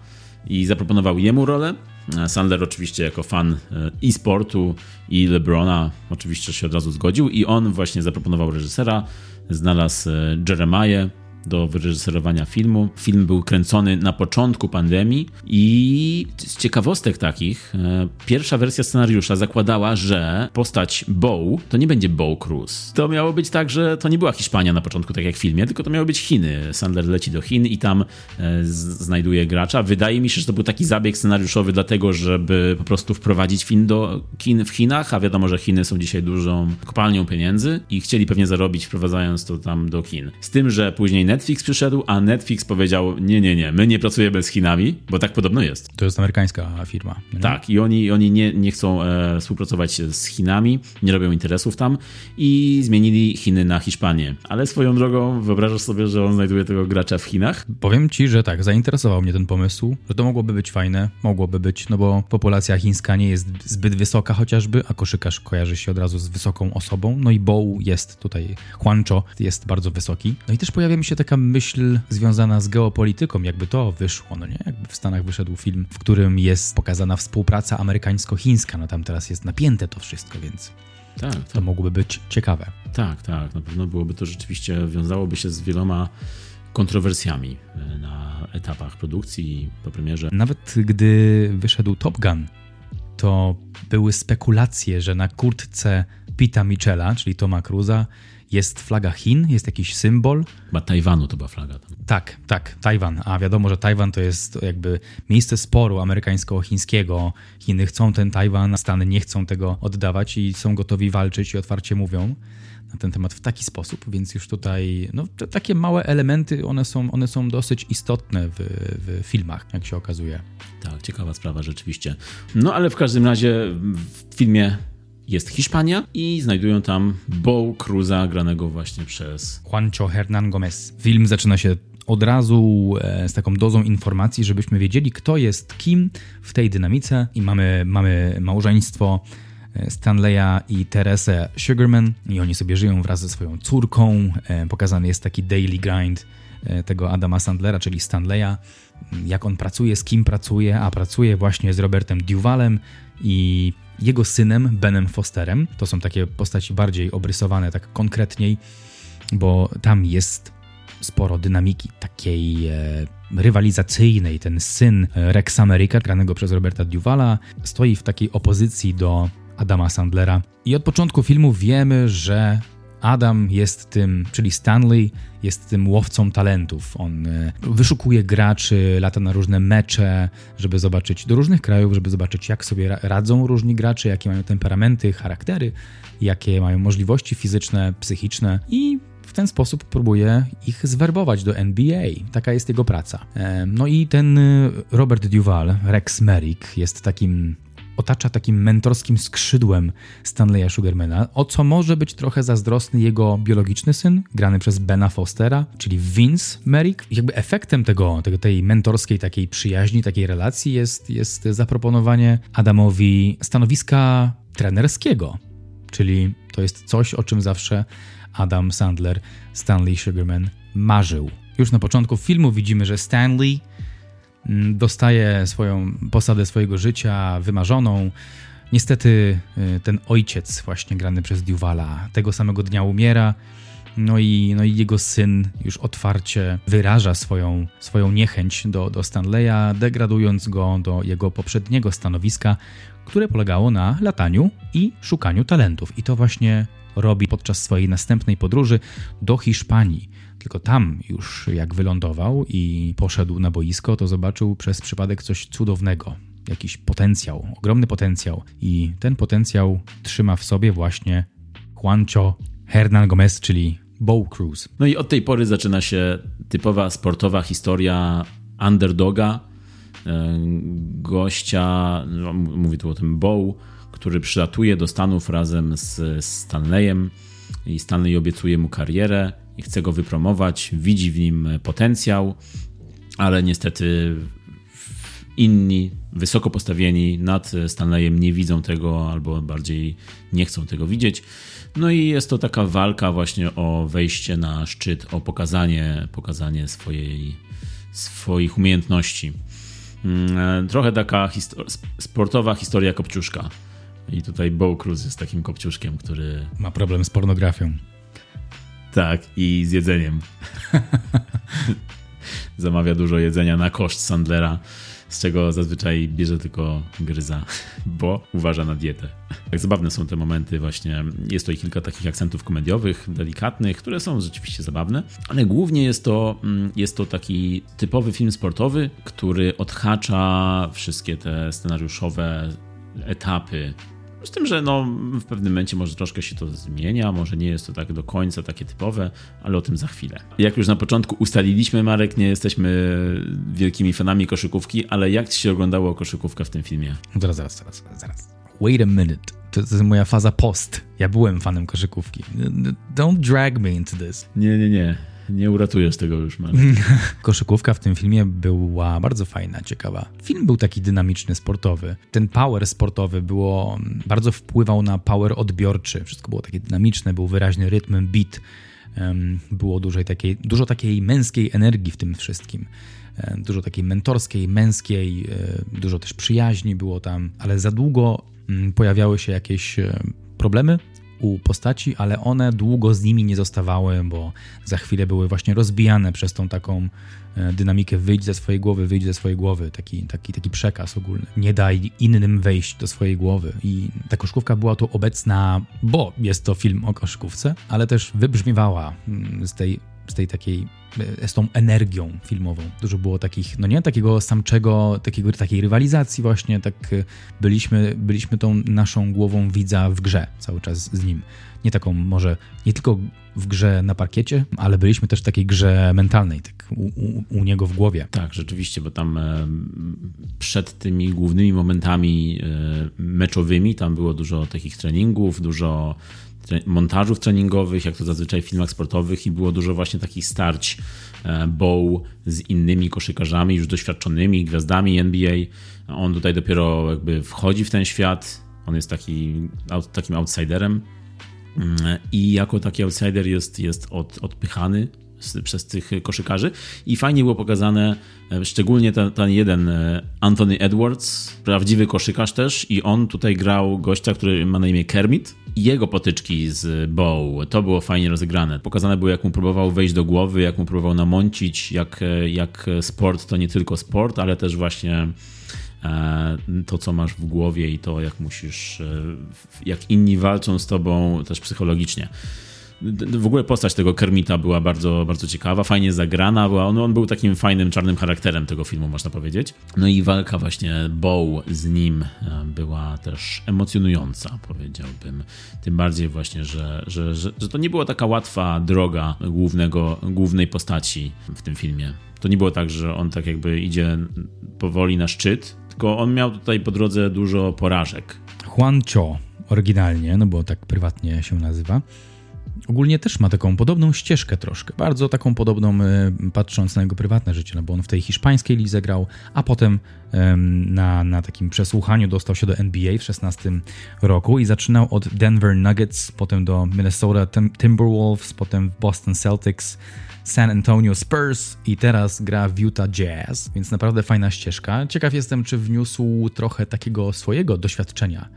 i zaproponował jemu rolę. E, Sandler oczywiście jako fan e, e-sportu i LeBrona oczywiście się od razu zgodził i on właśnie zaproponował reżysera, znalazł e, Jeremiah do wyreżyserowania filmu. Film był kręcony na początku pandemii i z ciekawostek takich, e, pierwsza wersja scenariusza zakładała, że postać Bow to nie będzie Bow Cruz. To miało być tak, że to nie była Hiszpania na początku, tak jak w filmie, tylko to miały być Chiny. Sandler leci do Chin i tam e, znajduje gracza. Wydaje mi się, że to był taki zabieg scenariuszowy dlatego, żeby po prostu wprowadzić film do kin w Chinach, a wiadomo, że Chiny są dzisiaj dużą kopalnią pieniędzy i chcieli pewnie zarobić wprowadzając to tam do Chin. Z tym, że później Netflix przyszedł, a Netflix powiedział nie, nie, nie, my nie pracujemy z Chinami, bo tak podobno jest. To jest amerykańska firma. nie? Tak, i oni, oni nie, nie chcą e, współpracować z Chinami, nie robią interesów tam i zmienili Chiny na Hiszpanię. Ale swoją drogą wyobrażasz sobie, że on znajduje tego gracza w Chinach? Powiem ci, że tak, zainteresował mnie ten pomysł, że to mogłoby być fajne, mogłoby być, no bo populacja chińska nie jest zbyt wysoka chociażby, a koszykarz kojarzy się od razu z wysoką osobą, no i Bow jest tutaj, Huancho jest bardzo wysoki. No i też pojawia mi się taka myśl związana z geopolityką, jakby to wyszło, no nie? Jakby w Stanach wyszedł film, w którym jest pokazana współpraca amerykańsko-chińska, no tam teraz jest napięte to wszystko, więc Tak, to mogłoby być ciekawe. Tak, tak. Na pewno byłoby to rzeczywiście, wiązałoby się z wieloma kontrowersjami e, na etapach produkcji i po premierze. Nawet gdy wyszedł Top Gun, to były spekulacje, że na kurtce Pita Michela, czyli Toma Cruza, jest flaga Chin, jest jakiś symbol. Chyba Tajwanu to była flaga tam. Tak, tak, Tajwan. A wiadomo, że Tajwan to jest jakby miejsce sporu amerykańsko-chińskiego. Chiny chcą ten Tajwan, Stany nie chcą tego oddawać i są gotowi walczyć i otwarcie mówią na ten temat w taki sposób, więc już tutaj no, te takie małe elementy, one są, one są dosyć istotne w, w filmach, jak się okazuje. Tak, ciekawa sprawa rzeczywiście. No ale w każdym razie w filmie jest Hiszpania i znajdują tam Bo Cruza granego właśnie przez Juancho Hernán Gómez. Film zaczyna się od razu e, z taką dozą informacji, żebyśmy wiedzieli, kto jest kim w tej dynamice. I mamy, mamy małżeństwo e, Stanleya i Teresę Sugarman i oni sobie żyją wraz ze swoją córką. E, pokazany jest taki daily grind tego Adama Sandlera, czyli Stanleya, jak on pracuje, z kim pracuje, a pracuje właśnie z Robertem Duvalem i jego synem Benem Fosterem. To są takie postaci bardziej obrysowane, tak konkretniej, bo tam jest sporo dynamiki takiej e, rywalizacyjnej. Ten syn Rex America, granego przez Roberta Duvala, stoi w takiej opozycji do Adama Sandlera. I od początku filmu wiemy, że Adam jest tym, czyli Stanley, jest tym łowcą talentów. On e, wyszukuje graczy, lata na różne mecze, żeby zobaczyć do różnych krajów, żeby zobaczyć, jak sobie radzą różni gracze, jakie mają temperamenty, charaktery, jakie mają możliwości fizyczne, psychiczne i w ten sposób próbuje ich zwerbować do NBA. Taka jest jego praca. E, no i ten e, Robert Duval, Rex Merrick, jest takim otacza takim mentorskim skrzydłem Stanleya Sugarmana, o co może być trochę zazdrosny jego biologiczny syn, grany przez Bena Fostera, czyli Vince Merrick. Jakby efektem tego, tego tej mentorskiej takiej przyjaźni, takiej relacji jest, jest zaproponowanie Adamowi stanowiska trenerskiego, czyli to jest coś, o czym zawsze Adam Sandler, Stanley Sugarman marzył. Już na początku filmu widzimy, że Stanley dostaje swoją posadę swojego życia wymarzoną. Niestety y, ten ojciec, właśnie grany przez Duvala, tego samego dnia umiera. No i, no i jego syn już otwarcie wyraża swoją, swoją niechęć do, do Stanleya, degradując go do jego poprzedniego stanowiska, które polegało na lataniu i szukaniu talentów. I to właśnie robi podczas swojej następnej podróży do Hiszpanii. Tylko tam już jak wylądował i poszedł na boisko, to zobaczył przez przypadek coś cudownego. Jakiś potencjał, ogromny potencjał. I ten potencjał trzyma w sobie właśnie Juancho Hernan Gomez, czyli Bow Cruz. No i od tej pory zaczyna się typowa sportowa historia underdoga, e, gościa, no, mówię tu o tym Bow, który przylatuje do Stanów razem z Stanleyem i Stanley obiecuje mu karierę i chce go wypromować, widzi w nim potencjał, ale niestety inni, wysoko postawieni nad Stanleyem nie widzą tego albo bardziej nie chcą tego widzieć. No i jest to taka walka właśnie o wejście na szczyt, o pokazanie, pokazanie swojej, swoich umiejętności. Mm, trochę taka sportowa historia Kopciuszka. I tutaj Bo Cruz jest takim kopciuszkiem, który... Ma problem z pornografią. Tak, i z jedzeniem. Zamawia dużo jedzenia na koszt Sandlera, z czego zazwyczaj bierze tylko gryza, bo uważa na dietę. Tak zabawne są te momenty właśnie. Jest to i kilka takich akcentów komediowych, delikatnych, które są rzeczywiście zabawne, ale głównie jest to, mm, jest to taki typowy film sportowy, który odhacza wszystkie te scenariuszowe etapy z tym, że no, w pewnym momencie może troszkę się to zmienia, może nie jest to tak do końca takie typowe, ale o tym za chwilę. Jak już na początku ustaliliśmy, Marek, nie jesteśmy wielkimi fanami koszykówki, ale jak ci się oglądało koszykówka w tym filmie? Zaraz, zaraz, zaraz, zaraz. Wait a minute. To, to jest moja faza post. Ja byłem fanem koszykówki. Don't drag me into this. Nie, nie, nie. Nie uratujesz tego już, Marek. Koszykówka w tym filmie była bardzo fajna, ciekawa. Film był taki dynamiczny, sportowy. Ten power sportowy było, bardzo wpływał na power odbiorczy. Wszystko było takie dynamiczne, był wyraźny rytm, beat. Było dużo takiej, dużo takiej męskiej energii w tym wszystkim. Dużo takiej mentorskiej, męskiej, e, dużo też przyjaźni było tam, ale za długo mm, pojawiały się jakieś e, problemy u postaci, ale one długo z nimi nie zostawały, bo za chwilę były właśnie rozbijane przez tą taką e, dynamikę wyjdź ze swojej głowy, wyjdź ze swojej głowy, taki, taki, taki przekaz ogólny. Nie daj innym wejść do swojej głowy. I ta koszkówka była tu obecna, bo jest to film o koszkówce, ale też wybrzmiewała mm, z tej z tej takiej, e, z tą energią filmową. Dużo było takich, no nie, takiego samczego, takiego, takiej rywalizacji właśnie, tak e, byliśmy, byliśmy tą naszą głową widza w grze cały czas z nim. Nie taką może, nie tylko w grze na parkiecie, ale byliśmy też w takiej grze mentalnej, tak u, u, u niego w głowie. Tak, rzeczywiście, bo tam e, przed tymi głównymi momentami meczowymi tam było dużo takich treningów, dużo montażów treningowych, jak to zazwyczaj w filmach sportowych i było dużo właśnie takich starć e, Bow z innymi koszykarzami, już doświadczonymi gwiazdami NBA. On tutaj dopiero jakby wchodzi w ten świat. On jest taki, takim outsiderem. Mm, i jako taki outsider jest, jest od, odpychany przez tych koszykarzy. I fajnie było pokazane, e, szczególnie ten, ten, jeden e, Anthony Edwards, prawdziwy koszykarz też. I on tutaj grał gościa, który ma na imię Kermit. I jego potyczki z Bow, to było fajnie rozegrane. Pokazane było, jak mu próbował wejść do głowy, jak mu próbował namącić, jak, e, jak sport to nie tylko sport, ale też właśnie to, co masz w głowie i to, jak musisz, jak inni walczą z tobą też psychologicznie w ogóle postać tego Kermita była bardzo, bardzo ciekawa, fajnie zagrana, była, on, on był takim fajnym, czarnym charakterem tego filmu, można powiedzieć. No i walka właśnie Bow z nim e, była też emocjonująca, powiedziałbym. Tym bardziej właśnie, że, że, że, że to nie była taka łatwa droga głównego, głównej postaci w tym filmie. To nie było tak, że on tak jakby idzie powoli na szczyt, tylko on miał tutaj po drodze dużo porażek. Juan Cho oryginalnie, no bo tak prywatnie się nazywa, ogólnie też ma taką podobną ścieżkę troszkę, bardzo taką podobną, e, patrząc na jego prywatne życie, no bo on w tej hiszpańskiej lidze grał, a potem na, na takim przesłuchaniu dostał się do NBA w 16 roku i zaczynał od Denver Nuggets, potem do Minnesota Timberwolves, potem Boston Celtics, San Antonio Spurs i teraz gra w Utah Jazz, więc naprawdę fajna ścieżka. Ciekaw jestem, czy wniósł trochę takiego swojego doświadczenia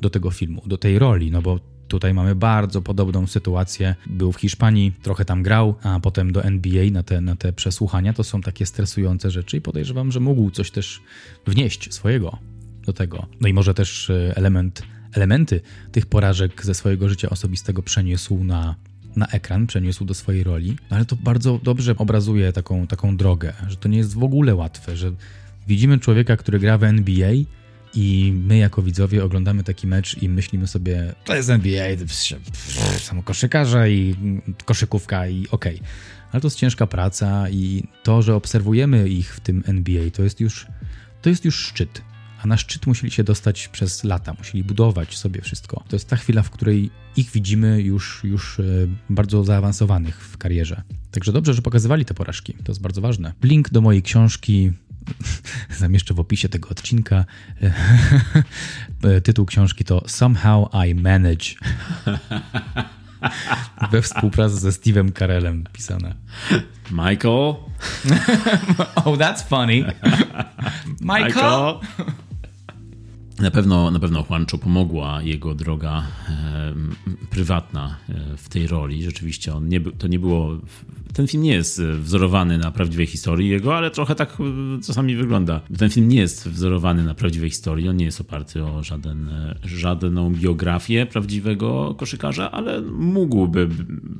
do tego filmu, do tej roli, no bo Tutaj mamy bardzo podobną sytuację. Był w Hiszpanii, trochę tam grał, a potem do NBA na te, na te przesłuchania. To są takie stresujące rzeczy i podejrzewam, że mógł coś też wnieść swojego do tego. No i może też e, element, elementy tych porażek ze swojego życia osobistego przeniósł na, na ekran, przeniósł do swojej roli, no ale to bardzo dobrze obrazuje taką, taką drogę, że to nie jest w ogóle łatwe, że widzimy człowieka, który gra w NBA i my jako widzowie oglądamy taki mecz i myślimy sobie, to jest NBA, samo koszykarze i koszykówka i okej. Okay. Ale to jest ciężka praca i to, że obserwujemy ich w tym NBA, to jest już, to jest już szczyt. A na szczyt musieli się dostać przez lata, musieli budować sobie wszystko. To jest ta chwila, w której ich widzimy już, już e, bardzo zaawansowanych w karierze. Także dobrze, że pokazywali te porażki. To jest bardzo ważne. Link do mojej książki zamieszczę w opisie tego odcinka. Tytuł książki to Somehow I Manage. We współpracy ze Steve'em Carellem pisane. Michael. oh, that's funny. Michael. Michael. Na pewno, na pewno Juancho pomogła jego droga e, prywatna e, w tej roli. Rzeczywiście on nie, to nie było. Ten film nie jest wzorowany na prawdziwej historii jego, ale trochę tak e, czasami wygląda. Ten film nie jest wzorowany na prawdziwej historii. On nie jest oparty o żaden, żadną biografię prawdziwego koszykarza, ale mógłby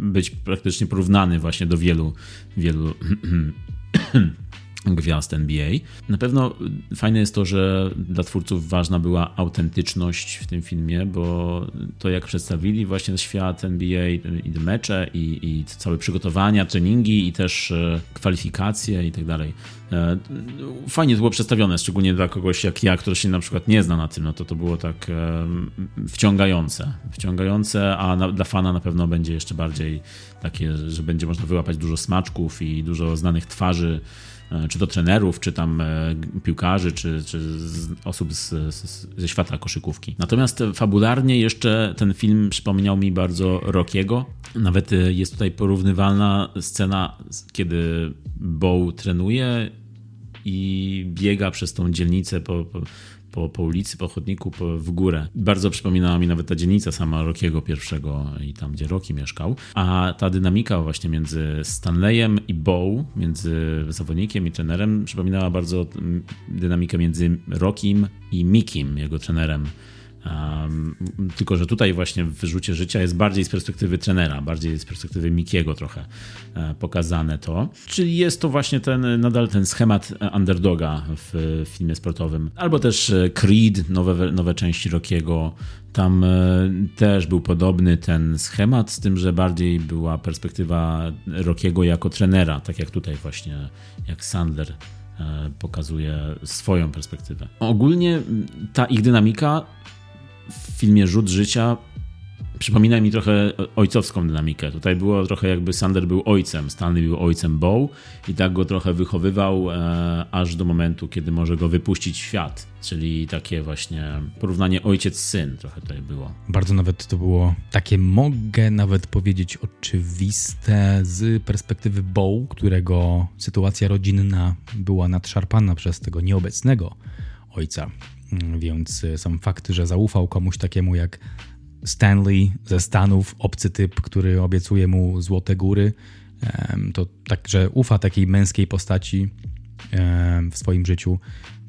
być praktycznie porównany właśnie do wielu, wielu gwiazd NBA. Na pewno fajne jest to, że dla twórców ważna była autentyczność w tym filmie, bo to jak przedstawili właśnie świat NBA i mecze i, i całe przygotowania, treningi i też e, kwalifikacje i tak dalej. E, fajnie to było przedstawione, szczególnie dla kogoś jak ja, który się na przykład nie zna na tym, no to to było tak e, wciągające. Wciągające, a na, dla fana na pewno będzie jeszcze bardziej takie, że będzie można wyłapać dużo smaczków i dużo znanych twarzy czy to trenerów, czy tam e, piłkarzy, czy, czy osób z, z, ze świata koszykówki. Natomiast fabularnie jeszcze ten film przypomniał mi bardzo Rockiego. Nawet e, jest tutaj porównywalna scena, kiedy Bow trenuje i biega przez tą dzielnicę po, po po, po ulicy, po chodniku, po, w górę. Bardzo przypominała mi nawet ta dzielnica sama Rockiego pierwszego i tam, gdzie Rocky mieszkał. A ta dynamika właśnie między Stanleyem i Bow, między zawodnikiem i trenerem, przypominała bardzo dynamikę między Rockim i Mikim, jego trenerem Um, tylko, że tutaj właśnie w wyrzucie życia jest bardziej z perspektywy trenera, bardziej z perspektywy Mikiego trochę e, pokazane to. Czyli jest to właśnie ten, nadal ten schemat underdoga w filmie sportowym. Albo też e, Creed, nowe, nowe części Rockiego. Tam e, też był podobny ten schemat, z tym, że bardziej była perspektywa Rockiego jako trenera, tak jak tutaj właśnie, jak Sandler pokazuje swoją perspektywę. Ogólnie ta ich dynamika w filmie Rzut Życia przypomina mi trochę ojcowską dynamikę. Tutaj było trochę jakby Sander był ojcem, Stanley był ojcem Bow i tak go trochę wychowywał e, aż do momentu, kiedy może go wypuścić w świat. Czyli takie właśnie porównanie ojciec-syn trochę tutaj było. Bardzo nawet to było takie, mogę nawet powiedzieć, oczywiste z perspektywy Bow, którego sytuacja rodzinna była nadszarpana przez tego nieobecnego ojca. Mm, Więc sam fakt, że zaufał komuś takiemu jak Stanley ze Stanów, obcy typ, który obiecuje mu złote góry, to tak, że ufa takiej męskiej postaci w swoim życiu,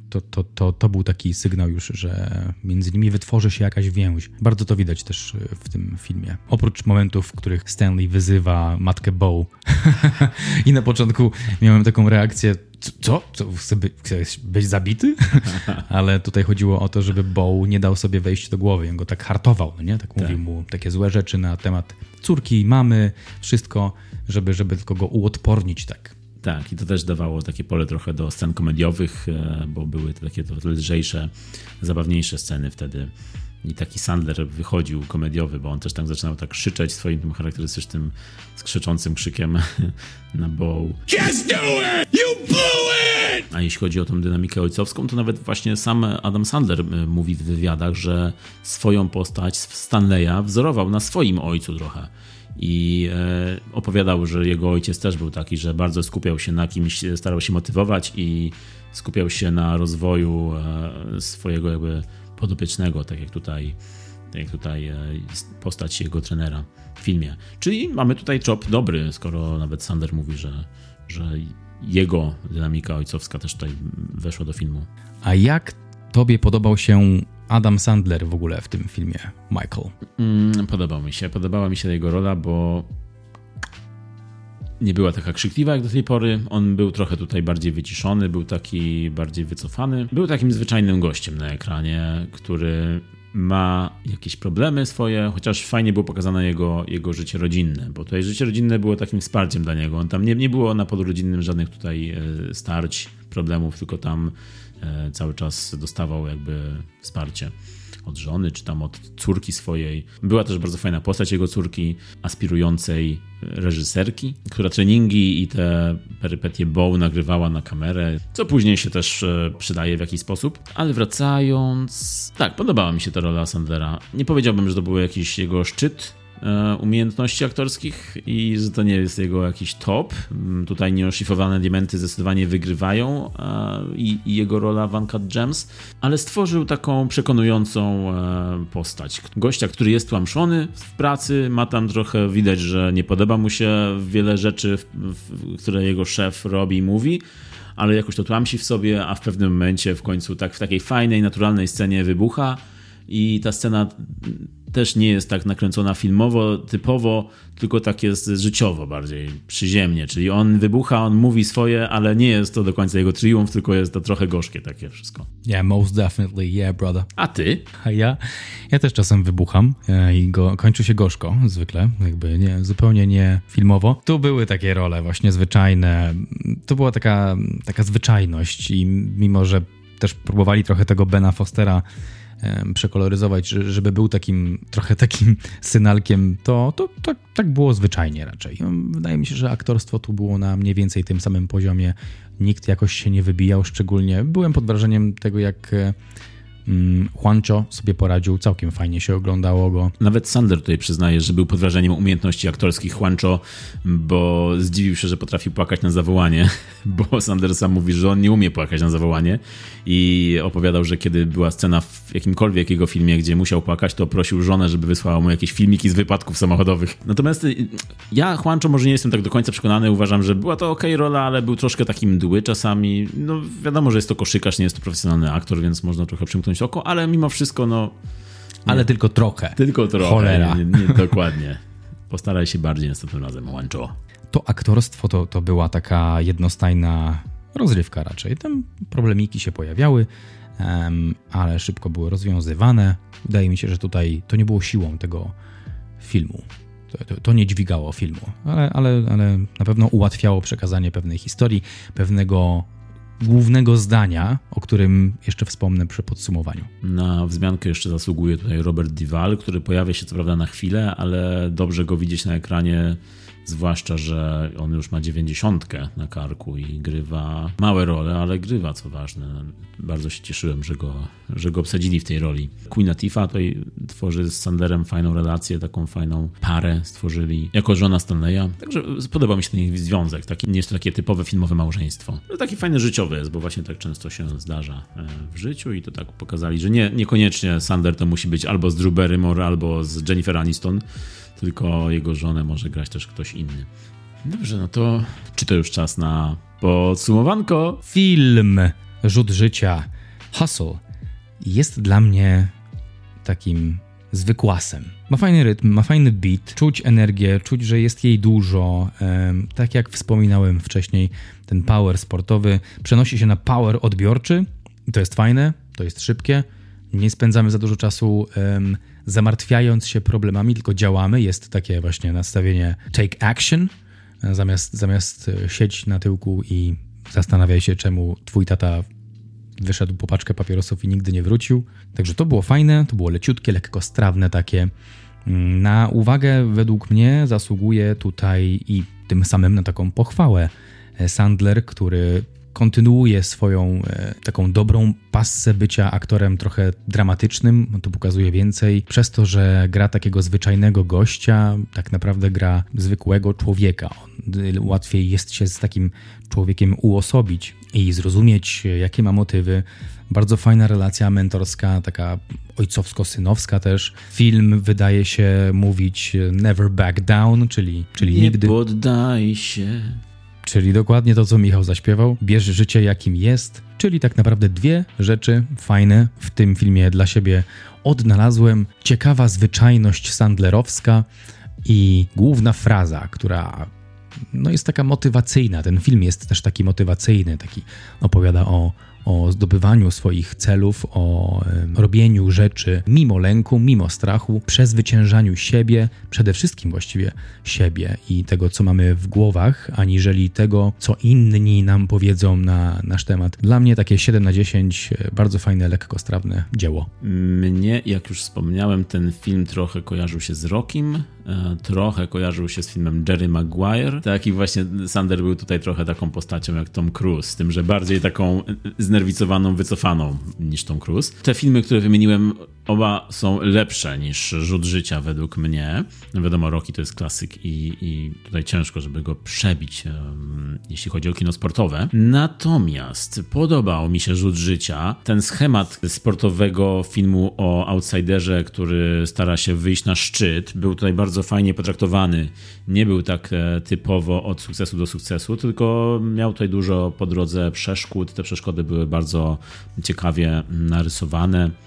to, to, to, to był taki sygnał już, że między nimi wytworzy się jakaś więź. Bardzo to widać też w tym filmie. Oprócz momentów, w których Stanley wyzywa matkę Bow i na początku miałem taką reakcję, co? co? By, chcesz być zabity? Ale tutaj chodziło o to, żeby Bow nie dał sobie wejść do głowy. On go tak hartował, no nie? Tak, mówił mu takie złe rzeczy na temat córki, mamy, wszystko, żeby, żeby tylko go uodpornić tak. Tak, i to też dawało takie pole trochę do scen komediowych, e, bo były to takie to lżejsze, zabawniejsze sceny wtedy. I taki Sandler wychodził komediowy, bo on też tak zaczynał tak krzyczeć swoim tym charakterystycznym, skrzyczącym krzykiem na bow. Just do it! You blew it! A jeśli chodzi o tą dynamikę ojcowską, to nawet właśnie sam Adam Sandler e, mówi w wywiadach, że swoją postać Stanleya wzorował na swoim ojcu trochę. I e, opowiadał, że jego ojciec też był taki, że bardzo skupiał się na kimś, starał się motywować i skupiał się na rozwoju e, swojego jakby podopiecznego, tak jak tutaj, tak jak tutaj e, postać jego trenera w filmie. Czyli mamy tutaj chop dobry, skoro nawet Sander mówi, że, że jego dynamika ojcowska też tutaj weszła do filmu. A jak tobie podobał się Adam Sandler w ogóle w tym filmie, Michael? Mm, podobał mi się. Podobała mi się jego rola, bo nie była taka krzykliwa jak do tej pory. On był trochę tutaj bardziej wyciszony, był taki bardziej wycofany. Był takim zwyczajnym gościem na ekranie, który ma jakieś problemy swoje, chociaż fajnie było pokazane jego, jego życie rodzinne, bo tutaj życie rodzinne było takim wsparciem dla niego. On tam nie, nie było na podrodzinnym żadnych tutaj e, starć, problemów, tylko tam cały czas dostawał jakby wsparcie od żony, czy tam od córki swojej. Była też bardzo fajna postać jego córki, aspirującej reżyserki, która treningi i te perypetie Bow nagrywała na kamerę, co później się też e, przydaje w jakiś sposób. Ale wracając... Tak, podobała mi się ta rola Sandlera. Nie powiedziałbym, że to był jakiś jego szczyt e, umiejętności aktorskich i że to nie jest jego jakiś top. Mm, Tutaj nieoszlifowane diamenty zdecydowanie wygrywają e, i, i jego rola w Uncut Gems, ale stworzył taką przekonującą e, postać. Gościa, który jest tłamszony w pracy, ma tam trochę widać, że nie podoba mu się wiele rzeczy, które jego szef robi i mówi, ale jakoś to tłamsi w sobie, a w pewnym momencie w końcu tak w takiej fajnej, naturalnej scenie wybucha i ta scena też nie jest tak nakręcona filmowo, typowo, tylko tak jest życiowo bardziej, przyziemnie. Czyli on wybucha, on mówi swoje, ale nie jest to do końca jego triumf, tylko jest to trochę gorzkie takie wszystko. Yeah, most definitely, yeah, brother. A ty? A ja, ja też czasem wybucham e, i go, kończy się gorzko, zwykle, jakby nie, zupełnie nie filmowo. Tu były takie role właśnie zwyczajne, to była taka, taka zwyczajność i mimo, że też próbowali trochę tego Bena Fostera przekoloryzować, że- żeby był takim trochę takim synalkiem, to, to, to tak było zwyczajnie raczej. Wydaje mi się, że aktorstwo tu było na mniej więcej tym samym poziomie. Nikt jakoś się nie wybijał szczególnie. Byłem pod wrażeniem tego, jak e, Juancho sobie poradził, całkiem fajnie się oglądało go. Nawet Sander tutaj przyznaje, że był pod wrażeniem umiejętności aktorskich Juancho, bo zdziwił się, że potrafił płakać na zawołanie, bo Sander sam mówi, że on nie umie płakać na zawołanie i opowiadał, że kiedy była scena w jakimkolwiek jego filmie, gdzie musiał płakać, to prosił żonę, żeby wysłała mu jakieś filmiki z wypadków samochodowych. Natomiast y, ja Juancho może nie jestem tak do końca przekonany, uważam, że była to okej rola, ale był troszkę takim mdły czasami. No wiadomo, że jest to koszykarz, nie jest to profesjonalny aktor, więc można trochę przymknąć oko, ale mimo wszystko, no Ale tylko trochę. tylko trochę. Cholera. Nie, nie, dokładnie. Postaraj się bardziej następnym razem, Łączo. To aktorstwo to, to była taka jednostajna rozrywka raczej. Tam problemiki się pojawiały, em, ale szybko były rozwiązywane. Wydaje mi się, że tutaj to nie było siłą tego filmu. To, to, to nie dźwigało filmu, ale, ale, ale na pewno ułatwiało przekazanie pewnej historii, pewnego głównego zdania, o którym jeszcze wspomnę przy podsumowaniu. Na wzmiankę jeszcze zasługuje tutaj Robert Dival, który pojawia się co prawda na chwilę, ale dobrze go widzieć na ekranie Zwłaszcza, że on już ma dziewięćdziesiątkę na karku i grywa małe role, ale grywa, co ważne. Bardzo się cieszyłem, że go, że go obsadzili w tej roli. Queen Latifah tutaj tworzy z Sanderem fajną relację, taką fajną parę stworzyli jako żona Stanleya. Także podoba mi się ten ich związek. Taki, nie jest to takie typowe filmowe małżeństwo. To taki fajny życiowy jest, bo właśnie tak często się zdarza e, w życiu i to tak pokazali, że nie, niekoniecznie Sander to musi być albo z Drew Barrymore, albo z Jennifer Aniston tylko jego żonę może grać też ktoś inny. Dobrze, no to czy to już czas na podsumowanko? Film Rzut Życia Hustle jest dla mnie takim zwykłasem. Ma fajny rytm, ma fajny beat, czuć energię, czuć, że jest jej dużo. Tak jak wspominałem wcześniej, ten power sportowy przenosi się na power odbiorczy i to jest fajne, to jest szybkie. Nie spędzamy za dużo czasu zamartwiając się problemami, tylko działamy. Jest takie właśnie nastawienie take action, zamiast, zamiast e, sieć na tyłku i zastanawiaj się, czemu twój tata wyszedł po paczkę papierosów i nigdy nie wrócił. Także to było fajne, to było leciutkie, lekko strawne takie. Mm, na uwagę według mnie zasługuje tutaj i tym samym na taką pochwałę e, Sandler, który kontynuuje swoją e, taką dobrą passę bycia aktorem trochę dramatycznym, to pokazuje więcej, przez to, że gra takiego zwyczajnego gościa, tak naprawdę gra zwykłego człowieka. Łatwiej jest się z takim człowiekiem uosobić i zrozumieć, jakie ma motywy. Bardzo fajna relacja mentorska, taka ojcowsko-synowska też. Film wydaje się mówić never back down, czyli, czyli Nie nigdy... Nie poddaj się. Czyli dokładnie to, co Michał zaśpiewał. Bierz życie jakim jest, czyli tak naprawdę dwie rzeczy fajne w tym filmie dla siebie odnalazłem. Ciekawa zwyczajność sandlerowska i główna fraza, która no jest taka motywacyjna. Ten film jest też taki motywacyjny, taki opowiada o o zdobywaniu swoich celów, o robieniu rzeczy mimo lęku, mimo strachu, przezwyciężaniu siebie, przede wszystkim właściwie siebie i tego, co mamy w głowach, aniżeli tego, co inni nam powiedzą na nasz temat. Dla mnie takie 7 na 10, e, bardzo fajne, lekkostrawne dzieło. Mnie, jak już wspomniałem, ten film trochę kojarzył się z Rockim, e, trochę kojarzył się z filmem Jerry Maguire. Taki właśnie Sander był tutaj trochę taką postacią jak Tom Cruise, z tym, że bardziej taką znerwicowaną, wycofaną niż Tom Cruise. Te filmy, które wymieniłem, oba są lepsze niż Rzut Życia według mnie. No wiadomo, Rocky to jest klasyk i, i tutaj ciężko, żeby go przebić, jeśli chodzi o kino sportowe. Natomiast podobał mi się Rzut Życia. Ten schemat sportowego filmu o outsiderze, który stara się wyjść na szczyt, był tutaj bardzo fajnie potraktowany. Nie był tak e, typowo od sukcesu do sukcesu, tylko miał tutaj dużo po drodze przeszkód. Te przeszkody były bardzo ciekawie narysowane.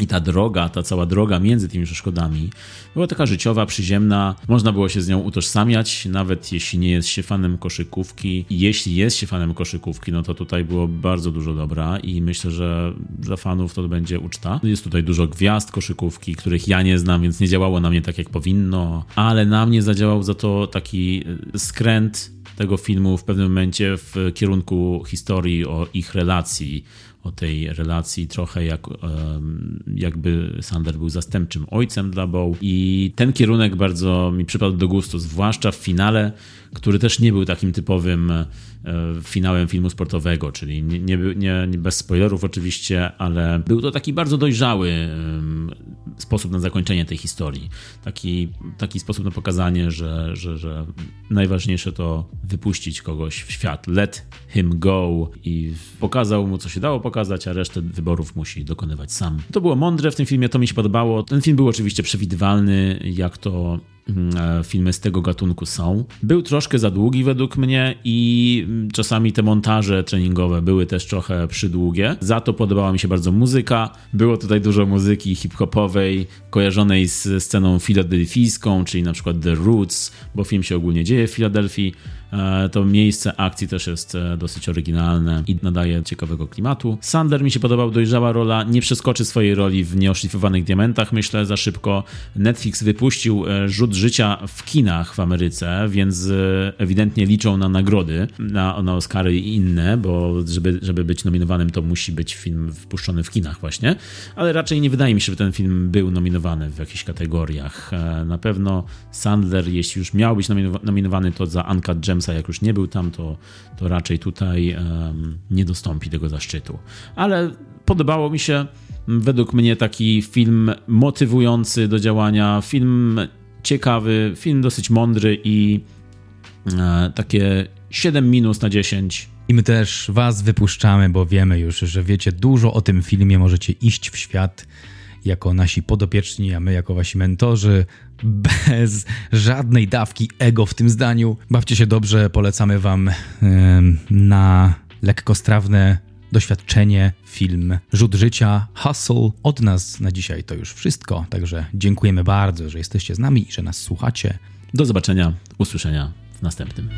I ta droga, ta cała droga między tymi przeszkodami była taka życiowa, przyziemna. Można było się z nią utożsamiać, nawet jeśli nie jest się fanem koszykówki. Jeśli jest się fanem koszykówki, no to tutaj było bardzo dużo dobra i myślę, że dla fanów to będzie uczta. Jest tutaj dużo gwiazd koszykówki, których ja nie znam, więc nie działało na mnie tak, jak powinno, ale na mnie zadziałał za to taki skręt tego filmu w pewnym momencie w kierunku historii o ich relacji, o tej relacji trochę jak, jakby Sander był zastępczym ojcem dla Bow. I ten kierunek bardzo mi przypadł do gustu, zwłaszcza w finale, który też nie był takim typowym e, finałem filmu sportowego, czyli nie, nie, nie, bez spoilerów oczywiście, ale był to taki bardzo dojrzały sposób na zakończenie tej historii. Taki, taki sposób na pokazanie, że, że, że najważniejsze to wypuścić kogoś w świat. Let him go i pokazał mu, co się dało pokazać, a resztę wyborów musi dokonywać sam. To było mądre w tym filmie, to mi się podobało. Ten film był oczywiście przewidywalny, jak to filmy z tego gatunku są. Był troszkę za długi według mnie i czasami te montaże treningowe były też trochę przydługie. Za to podobała mi się bardzo muzyka. Było tutaj dużo muzyki hip-hopowej, kojarzonej z sceną filadelfijską, czyli na przykład The Roots, bo film się ogólnie dzieje w Filadelfii. E, to miejsce akcji też jest e, dosyć oryginalne i nadaje ciekawego klimatu. Sandler mi się podobał, dojrzała rola, nie przeskoczy swojej roli w nieoszlifowanych diamentach, myślę, za szybko. Netflix wypuścił e, rzut życia w kinach w Ameryce, więc ewidentnie liczą na nagrody, na, na Oscary i inne, bo żeby, żeby być nominowanym, to musi być film wpuszczony w kinach właśnie, ale raczej nie wydaje mi się, że ten film był nominowany w jakichś kategoriach. Na pewno Sandler, jeśli już miał być nominowany, to za Uncut Gemsa, jak już nie był tam, to, to raczej tutaj um, nie dostąpi tego zaszczytu. Ale podobało mi się według mnie taki film motywujący do działania, film ciekawy, film dosyć mądry i e, takie 7 minus na 10. I my też Was wypuszczamy, bo wiemy już, że wiecie dużo o tym filmie, możecie iść w świat jako nasi podopieczni, a my jako wasi mentorzy, bez żadnej dawki ego w tym zdaniu. Bawcie się dobrze, polecamy wam yy, na lekkostrawne doświadczenie, film Rzut Życia, Hustle. Od nas na dzisiaj to już wszystko, także dziękujemy bardzo, że jesteście z nami i że nas słuchacie. Do zobaczenia, usłyszenia w następnym.